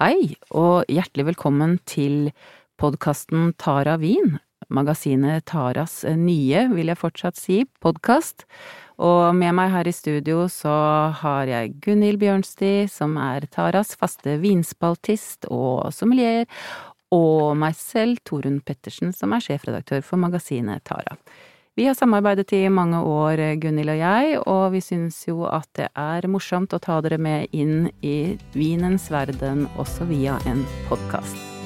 Hei, og hjertelig velkommen til podkasten Tara Wien. magasinet Taras nye, vil jeg fortsatt si, podkast. Og med meg her i studio så har jeg Gunhild Bjørnsti, som er Taras faste vinspaltist og sommelier, og meg selv, Torunn Pettersen, som er sjefredaktør for magasinet Tara. Vi har samarbeidet i mange år, Gunhild og jeg, og vi syns jo at det er morsomt å ta dere med inn i vinens verden også via en podkast.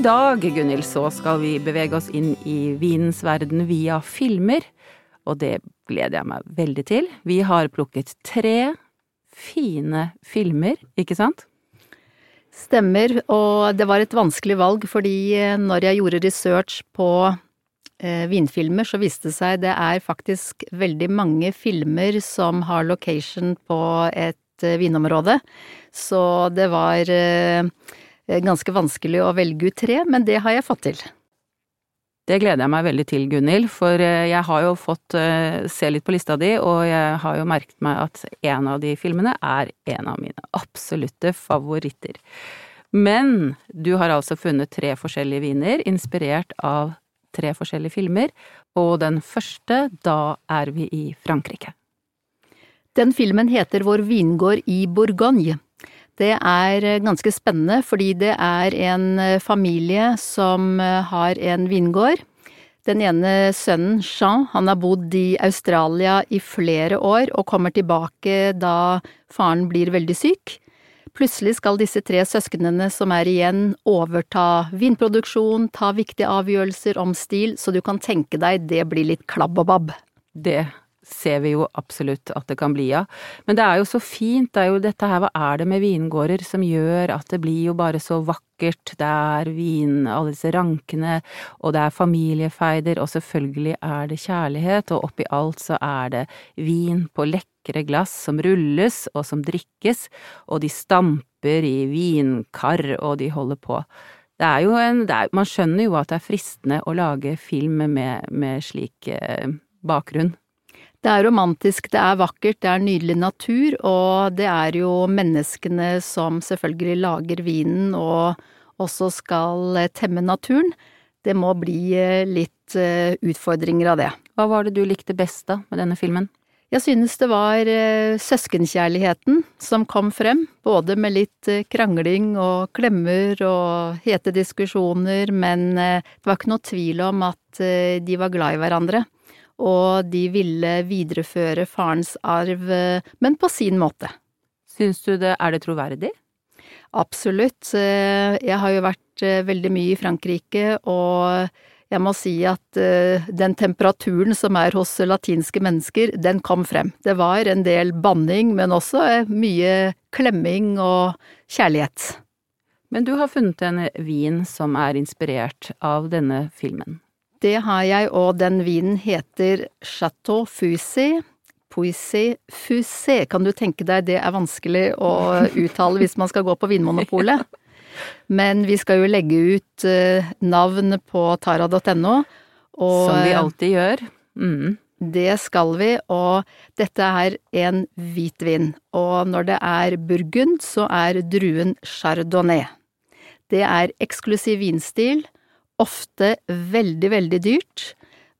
I dag, Gunhild, så skal vi bevege oss inn i vinens verden via filmer, og det gleder jeg meg veldig til. Vi har plukket tre fine filmer, ikke sant? Stemmer, og det var et vanskelig valg, fordi eh, når jeg gjorde research på eh, vinfilmer, så viste det seg det er faktisk veldig mange filmer som har location på et eh, vinområde. Så det var ganske vanskelig å velge ut tre, men det har jeg fått til. Det gleder jeg meg veldig til, Gunhild, for eh, jeg har jo fått eh, se litt på lista di, og jeg har jo merket meg at en av de filmene er en av mine absolutte favoritter. Men du har altså funnet tre forskjellige viner, inspirert av tre forskjellige filmer, og den første, da er vi i Frankrike. Den filmen heter Vår vingård i Bourgogne. Det er eh, ganske spennende fordi det er en eh, familie som eh, har en vingård. Den ene sønnen, Jean, han har bodd i Australia i flere år og kommer tilbake da faren blir veldig syk. Plutselig skal disse tre søsknene som er igjen, overta vinproduksjon, ta viktige avgjørelser om stil, så du kan tenke deg det blir litt klabb og babb. Det ser vi jo absolutt at det kan bli av. Men det er jo så fint, det er jo dette her, hva er det med vingårder som gjør at det blir jo bare så vakkert, det er vin, alle disse rankene, og det er familiefeider, og selvfølgelig er det kjærlighet, og oppi alt så er det vin på lekre glass som rulles og som drikkes, og de stamper i vinkar, og de holder på. Det er jo en, er, man skjønner jo at det er fristende å lage film med, med slik eh, bakgrunn. Det er romantisk, det er vakkert, det er nydelig natur, og det er jo menneskene som selvfølgelig lager vinen og også skal eh, temme naturen. Det må bli eh, litt eh, utfordringer av det. Hva var det du likte best da med denne filmen? Jeg synes det var søskenkjærligheten som kom frem, både med litt krangling og klemmer og hete diskusjoner, men det var ikke noe tvil om at de var glad i hverandre og de ville videreføre farens arv, men på sin måte. Syns du det, er det troverdig? Absolutt. Jeg har jo vært eh, veldig mye i Frankrike, og jeg må si at eh, den temperaturen som er hos latinske mennesker, den kom frem. Det var en del banning, men også eh, mye klemming og kjærlighet. Men du har funnet en vin som er inspirert av denne filmen? Det har jeg, og den vinen heter Chateau Fusé. Poisi Fusé, kan du tenke deg, det er vanskelig å uttale hvis man skal gå på Vinmonopolet. Men vi skal jo legge ut eh, navn på tara.no. Som vi alltid gjør. Mm. Det skal vi, og dette er en hvitvin. Og når det er burgund, så er druen chardonnay. Det er eksklusiv vinstil ofte veldig, veldig dyrt,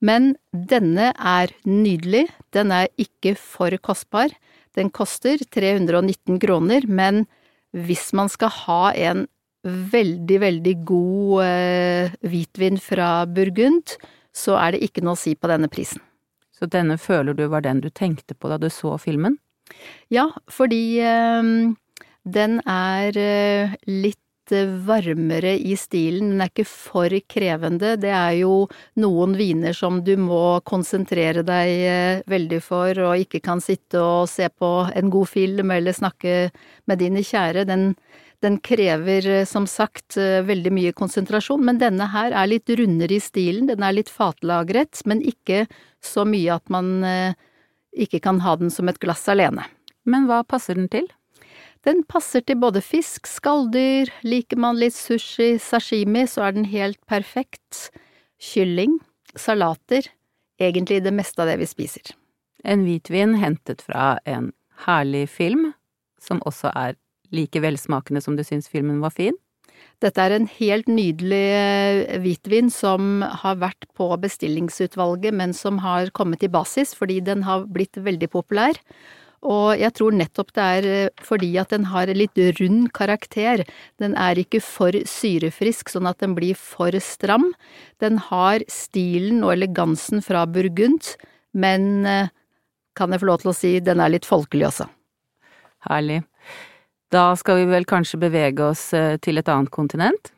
men denne er nydelig, den er ikke for kostbar. Den koster 319 kroner, men hvis man skal ha en veldig, veldig god eh, hvitvin fra Burgund, så er det ikke noe å si på denne prisen. Så denne føler du var den du tenkte på da du så filmen? Ja, fordi eh, den er eh, litt varmere i stilen. Den er ikke for krevende. Det er jo noen viner som du må konsentrere deg eh, veldig for, og ikke kan sitte og se på en god film eller snakke med dine kjære. Den, Den krever eh, som sagt eh, veldig mye konsentrasjon, men denne her er litt rundere i stilen, den er litt fatlagret, men ikke så mye at man eh, ikke kan ha den som et glass alene. Men hva passer den til? Den passer til både fisk, skalldyr, liker man litt sushi, sashimi, så er den helt perfekt. Kylling, salater, egentlig det meste av det vi spiser. En hvitvin hentet fra en herlig film, som også er like velsmakende som du syns filmen var fin? Dette er en helt nydelig eh, hvitvin som har vært på bestillingsutvalget, men som har kommet i basis fordi den har blitt veldig populær. Og jeg tror nettopp det er eh, fordi at den har en litt rund karakter. Den er ikke for syrefrisk, sånn at den blir for stram. Den har stilen og elegansen fra Burgund, men eh, kan jeg få lov til å si den er litt folkelig også. Herlig. Da skal vi vel kanskje bevege oss eh, til et annet kontinent?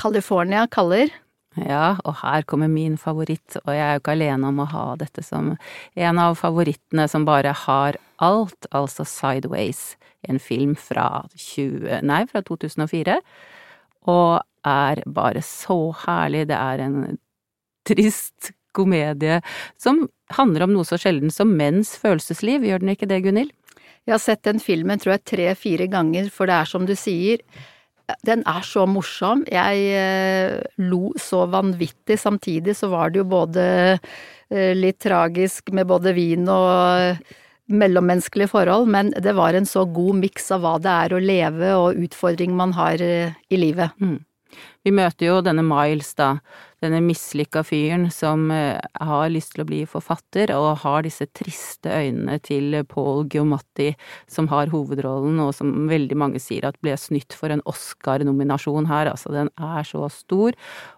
California kaller. Ja, og her kommer min favoritt, og jeg er jo ikke alene om å ha dette som en av favorittene som bare har alt, altså Sideways, en film fra 20, nei, fra 2004, og er bare så herlig. Det er en trist komedie som handler om noe så sjelden som menns følelsesliv, gjør den ikke det, Gunhild? Jeg har sett den filmen tror jeg tre-fire ganger, for det er som du sier, den er så morsom. Jeg eh, lo så vanvittig. Samtidig så var det jo både eh, litt tragisk med både vin og mellommenneskelige forhold, men det var en så god miks av hva det er å leve og utfordring man har eh, i livet. Mm. Vi møter jo denne Miles, da, denne mislykka fyren som eh, har lyst til å bli forfatter, og har disse triste øynene til Paul Giomatti, som har hovedrollen, og som veldig mange sier at ble snytt for en Oscar-nominasjon her, altså den er så stor,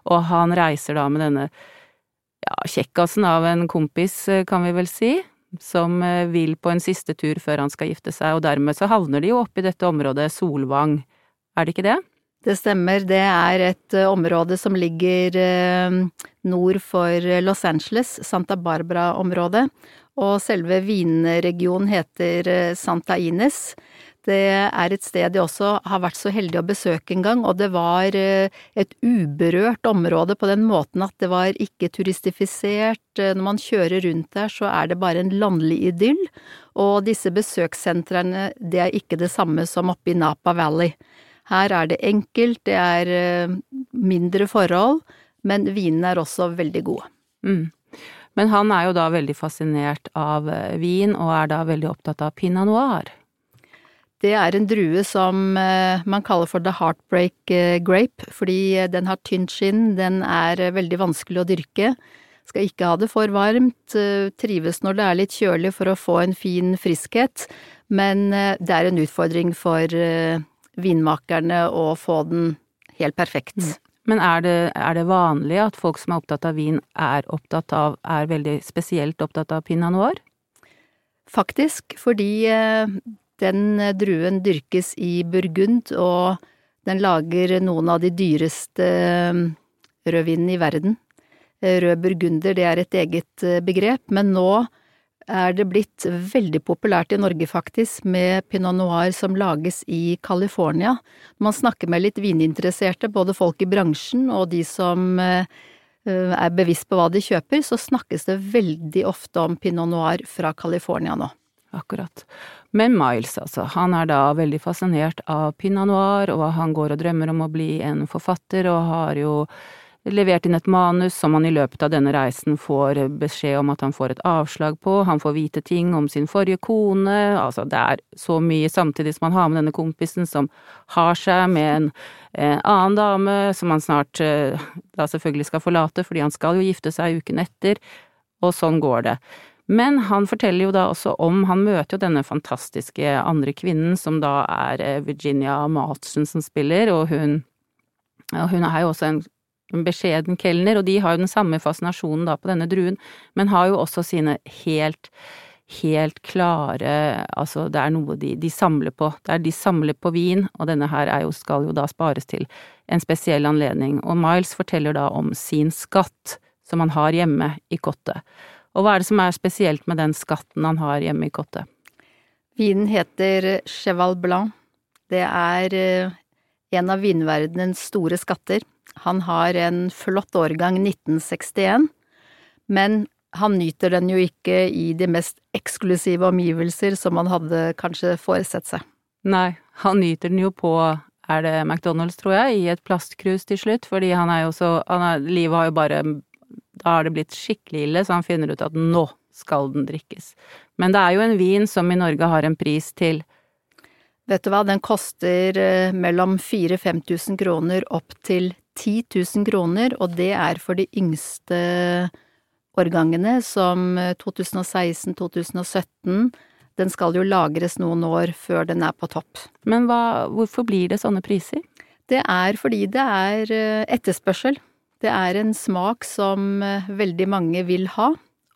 og han reiser da med denne ja, kjekkasen av en kompis, eh, kan vi vel si, som eh, vil på en siste tur før han skal gifte seg, og dermed så havner de jo oppe i dette området Solvang, er det ikke det? Det stemmer, det er et eh, område som ligger eh, nord for Los Angeles, Santa Barbara-området, og selve vinregionen heter eh, Santa Ines. Det er et sted jeg også har vært så heldig å besøke en gang, og det var et uberørt område på den måten at det var ikke turistifisert. Når man kjører rundt der, så er det bare en landlig idyll, og disse besøkssentrene, det er ikke det samme som oppe i Napa Valley. Her er det enkelt, det er eh, mindre forhold, men vinene er også veldig gode. Mm. Men han er jo da veldig fascinert av eh, vin, og er da veldig opptatt av pinot noir. Det er en drue som eh, man kaller for the heartbreak grape, fordi den har tynt skinn, den er veldig vanskelig å dyrke. Skal ikke ha det for varmt, trives når det er litt kjølig for å få en fin friskhet, men det er en utfordring for vinmakerne å få den helt perfekt. Mm. Men er det, er det, vanlig at folk som er opptatt av vin, er opptatt av, er veldig spesielt opptatt av pinot noir? Faktisk, fordi eh, den druen dyrkes i Burgund, og den lager noen av de dyreste eh, rødvinene i verden. Eh, rød burgunder, det er et eget begrep, men nå er det blitt veldig populært i Norge, faktisk, med pinot noir som lages i California. Man snakker med litt vininteresserte, både folk i bransjen og de som eh, er bevisst på hva de kjøper, så snakkes det veldig ofte om pinot noir fra California nå. Akkurat. Men Miles, altså, han er da veldig fascinert av pinot noir, og han går og drømmer om å bli en forfatter, og har jo levert inn et manus som han i løpet av denne reisen får beskjed om at han får et avslag på, han får vite ting om sin forrige kone, altså det er så mye samtidig som han har med denne kompisen som har seg med en, en annen dame som han snart eh, da selvfølgelig skal forlate, fordi han skal jo gifte seg uken etter, og sånn går det. Men han forteller jo da også om, han møter jo denne fantastiske andre kvinnen som da er eh, Virginia Madsen som spiller, og hun og hun er jo også en en beskjeden kelner, og de har jo den samme fascinasjonen da på denne druen, men har jo også sine helt, helt klare Altså, det er noe de, de samler på. Det er de samler på vin, og denne her jo, skal jo da spares til en spesiell anledning. Og Miles forteller da om sin skatt som han har hjemme i kottet. Og hva er det som er spesielt med den skatten han har hjemme i kottet? Vinen heter Cheval Blanc, Det er eh, en av vinverdenens store skatter. Han har en flott årgang 1961, men han nyter den jo ikke i de mest eksklusive omgivelser som han hadde kanskje foresett seg. Nei, han nyter den jo på er det McDonald's, tror jeg, i et plastkrus til slutt, fordi han er jo så er, Livet har jo bare Da har det blitt skikkelig ille, så han finner ut at nå skal den drikkes. Men det er jo en vin som i Norge har en pris til Vet du hva, den koster eh, mellom 4000-5000 kroner opp til 10 000 kroner, og det er for de yngste årgangene, som 2016-2017. Eh, den skal jo lagres noen år før den er på topp. Men hva, hvorfor blir det sånne priser? Det er fordi det er eh, etterspørsel. Det er en smak som veldig mange vil ha.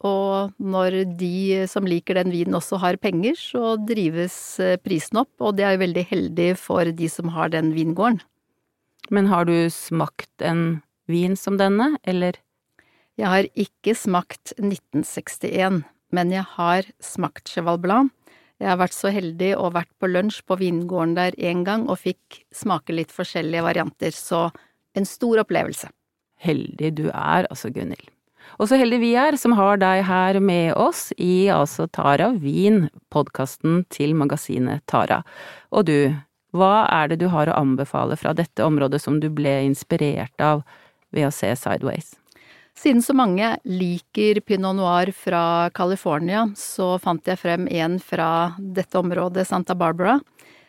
Og når de som liker den vinen også har penger, så drives eh, prisen opp, og det er jo veldig heldig for de som har den vingården. Men har du smakt en vin som denne, eller? Jeg har ikke smakt 1961, men jeg har smakt Cheval Blanc. Jeg har vært så heldig og vært på lunsj på vingården der en gang og fikk smake litt forskjellige varianter, så en stor opplevelse. Heldig du er, altså, Gunhild. Og så heldige vi er som har deg her med oss i altså Tara Wien, podkasten til magasinet Tara. Og du, hva er det du har å anbefale fra dette området som du ble inspirert av ved å se Sideways? Siden så mange liker pinot noir fra California, så fant jeg frem en fra dette området, Santa Barbara.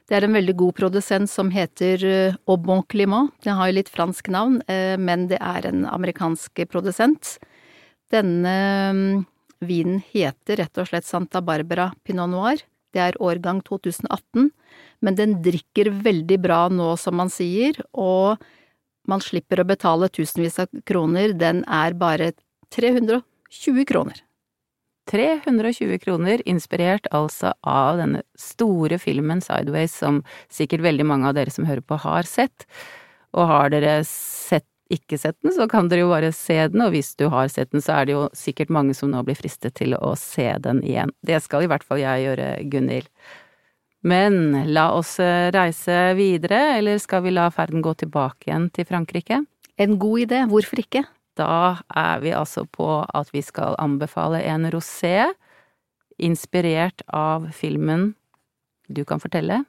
Det er en veldig god produsent som heter eh, Au Bon Climat. Den har jo litt fransk navn, eh, men det er en amerikansk produsent. Denne mm, vinen heter rett og slett Santa Barbara Pinot Noir. Det er årgang 2018, men den drikker veldig bra nå, som man sier, og man slipper å betale tusenvis av kroner, den er bare 320 kroner. 320 kroner, inspirert altså av denne store filmen Sideways, som sikkert veldig mange av dere som hører på har sett. Og har dere sett ikke sett den, så kan dere jo bare se den, og hvis du har sett den, så er det jo sikkert mange som nå blir fristet til å se den igjen. Det skal i hvert fall jeg gjøre, Gunhild. Men la oss eh, reise videre, eller skal vi la ferden gå tilbake igjen til Frankrike? En god idé, hvorfor ikke? Da er vi altså på at vi skal anbefale en rosé, inspirert av filmen Du kan fortelle?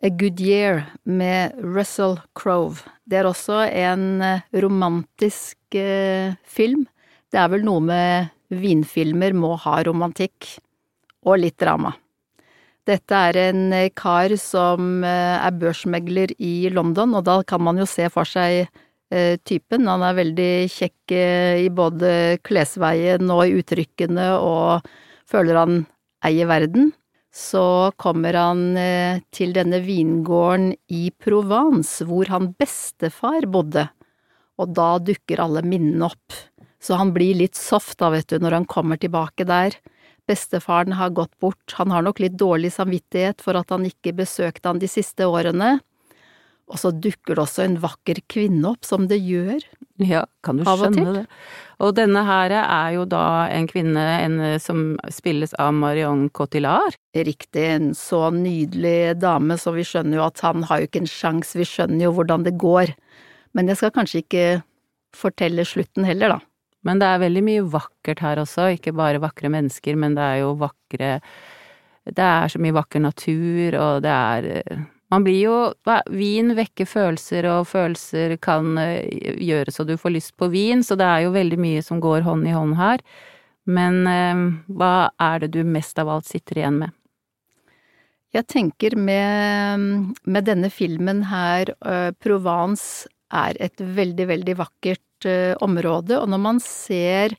A Good Year med Russell Crowe. Det er også en eh, romantisk eh, film. Det er vel noe med vinfilmer må ha romantikk. Og litt drama. Dette er en eh, kar som eh, er børsmegler i London, og da kan man jo se for seg typen. Han er veldig kjekk i både klesveien og i uttrykkene, og føler han eier verden så kommer han eh, til denne vingården i Provence, hvor han bestefar bodde, og da dukker alle minnene opp. Så han blir litt soft da, vet du, når han kommer tilbake der. Bestefaren har gått bort, han har nok litt dårlig samvittighet for at han ikke besøkte han de siste årene, og så dukker det også en vakker kvinne opp, som det gjør. Ja, kan du skjønne det. Og denne her er jo da en kvinne en, som spilles av Marion Cotillard. Riktig, en så nydelig dame, så vi skjønner jo at han har jo ikke en sjanse, vi skjønner jo hvordan det går. Men jeg skal kanskje ikke fortelle slutten heller, da. Men det er veldig mye vakkert her også, ikke bare vakre mennesker, men det er jo vakre Det er så mye vakker natur, og det er man blir jo Vin vekker følelser, og følelser kan eh, gjøre så du får lyst på vin, så det er jo veldig mye som går hånd i hånd her. Men eh, hva er det du mest av alt sitter igjen med? Jeg tenker med, med denne filmen her, uh, Provence er et veldig, veldig vakkert område, og når man ser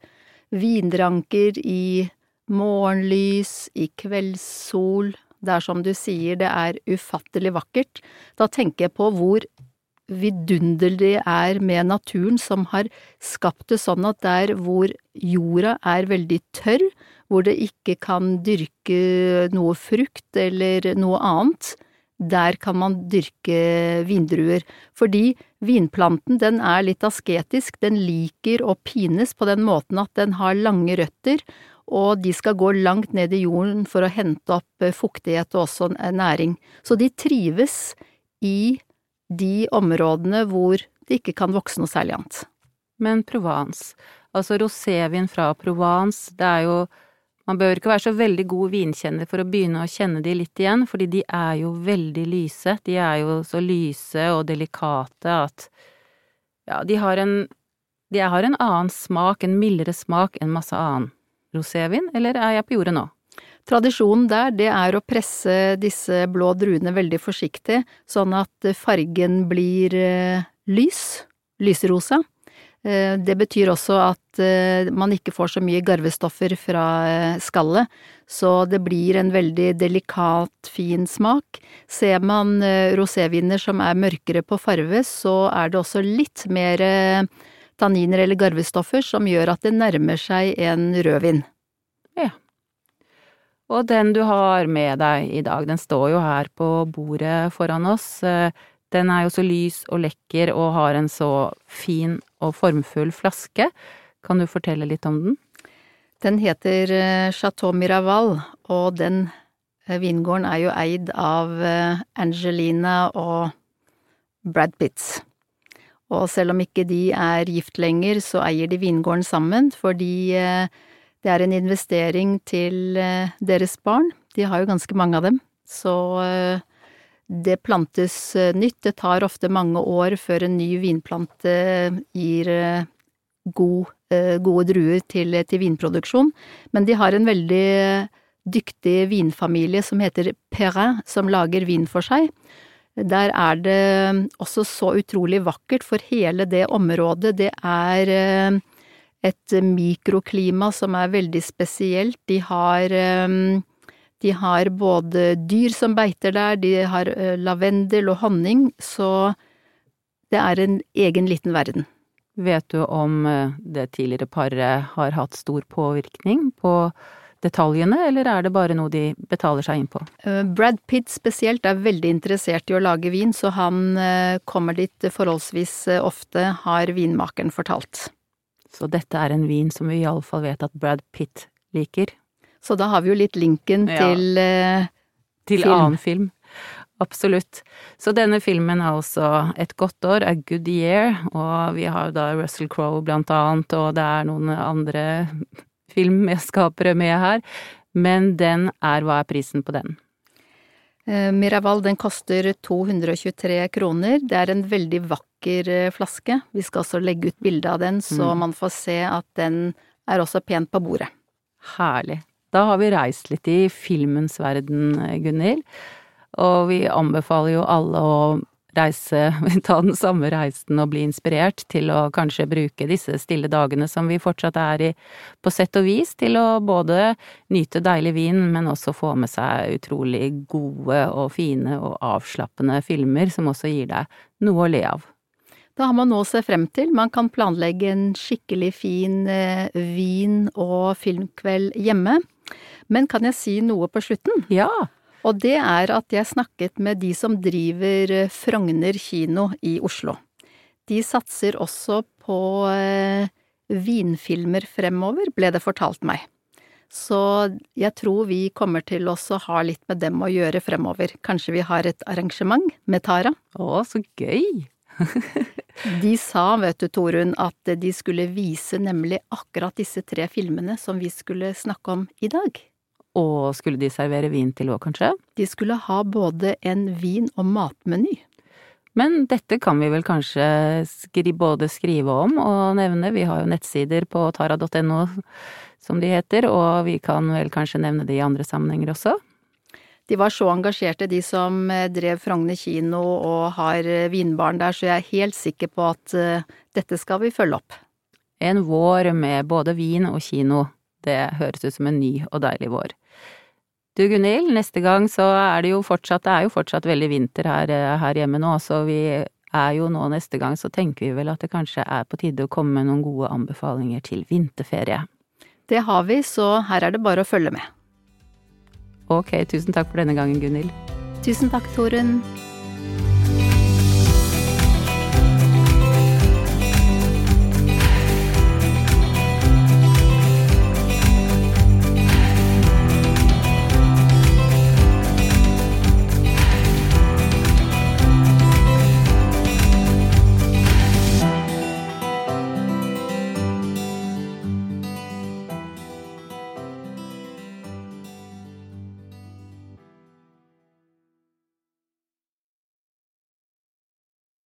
vindranker i morgenlys, i kveldssol, det er som du sier, det er ufattelig vakkert. Da tenker jeg på hvor vidunderlig det er med naturen som har skapt det sånn at der hvor jorda er veldig tørr, hvor det ikke kan dyrke noe frukt eller noe annet, der kan man dyrke vindruer, fordi vinplanten den er litt asketisk, den liker å pines på den måten at den har lange røtter, og de skal gå langt ned i jorden for å hente opp eh, fuktighet og også næring. Så de trives i de områdene hvor det ikke kan vokse noe særlig annet. Men Provence, altså rosévin fra Provence, det er jo man bør ikke være så veldig god vinkjenner for å begynne å kjenne de litt igjen, fordi de er jo veldig lyse. De er jo så lyse og delikate at ja, de har en de har en annen smak, en mildere smak enn masse annen rosévin, eller er jeg på jordet nå? Tradisjonen der, det er å presse disse blå druene veldig forsiktig, sånn at fargen blir eh, lys, lyserosa. Eh, det betyr også at eh, man ikke får så mye garvestoffer fra skallet, så det blir en veldig delikat, fin smak. Ser man roséviner som er mørkere på farve, så er det også litt mer tanniner eller garvestoffer som gjør at det nærmer seg en rødvin. Ja. Og den du har med deg i dag, den står jo her på bordet foran oss. Den er jo så lys og lekker og har en så fin og formfull flaske. Kan du fortelle litt om den? Den heter eh, Chateau Miraval, og den eh, vingården er jo eid av eh, Angelina og Brad Pitts. Og selv om ikke de er gift lenger, så eier de vingården sammen, fordi eh, det er en investering til eh, deres barn. De har jo ganske mange av dem, så eh, det plantes nytt. Det tar ofte mange år før en ny vinplante gir god, gode druer til, til vinproduksjon, men de har en veldig dyktig vinfamilie som heter Perrin, som lager vin for seg. Der er det også så utrolig vakkert, for hele det området, det er eh, et mikroklima som er veldig spesielt. De har, eh, de har både dyr som beiter der, de har eh, lavendel og honning, så det er en egen liten verden. Vet du om det tidligere paret har hatt stor påvirkning på detaljene, eller er det bare noe de betaler seg inn på? Eh, Brad Pitt spesielt er veldig interessert i å lage vin, så han eh, kommer dit forholdsvis eh, ofte, har vinmakeren fortalt. Så dette er en vin som vi iallfall vet at Brad Pitt liker? Så da har vi jo litt linken ja. til Til film. annen film. Absolutt. Så denne filmen er også et godt år, A Good Year, og vi har jo da Russell Crowe blant annet, og det er noen andre filmskapere med her, men den er Hva er prisen på den? Eh, Miraval den koster 223 kroner. Det er en veldig vakker eh, flaske. Vi skal også legge ut bilde av den, så mm. man får se at den er også pent på bordet. Herlig. Da har vi reist litt i filmens verden, Gunhild. Og vi anbefaler jo alle å reise, ta den samme reisen og bli inspirert til å kanskje bruke disse stille dagene som vi fortsatt er i, på sett og vis, til å både nyte deilig vin, men også få med seg utrolig gode og fine og avslappende filmer som også gir deg noe å le av. Da har man noe å se frem til. Man kan planlegge en skikkelig fin eh, vin- og filmkveld hjemme. Men kan jeg si noe på slutten? Ja! Og det er at jeg snakket med de som driver eh, Frogner kino i Oslo. De satser også på eh, vinfilmer fremover, ble det fortalt meg. Så jeg tror vi kommer til å ha litt med dem å gjøre fremover. Kanskje vi har et arrangement med Tara? Å, så gøy! de sa, vet du, Torunn, at de skulle vise nemlig akkurat disse tre filmene som vi skulle snakke om i dag. Og skulle de servere vin til òg, kanskje? De skulle ha både en vin- og matmeny. Men dette kan vi vel kanskje skri, både skrive om og nevne, vi har jo nettsider på tara.no som de heter, og vi kan vel kanskje nevne det i andre sammenhenger også? De var så engasjerte, de som eh, drev Frogner kino og har vinbarn vinbaren der, så jeg er helt sikker på at uh, dette skal vi følge opp. En vår med både vin og kino, det høres ut som en ny og deilig vår. Du Gunhild, neste gang så er det jo fortsatt, det er jo fortsatt veldig vinter her, eh, her hjemme nå, så vi er jo nå neste gang så tenker vi vel at det kanskje er på tide å komme med noen gode anbefalinger til vinterferie. Det har vi, så her er det bare å følge med. Ok, tusen takk for denne gangen, Gunhild. Tusen takk, Torunn.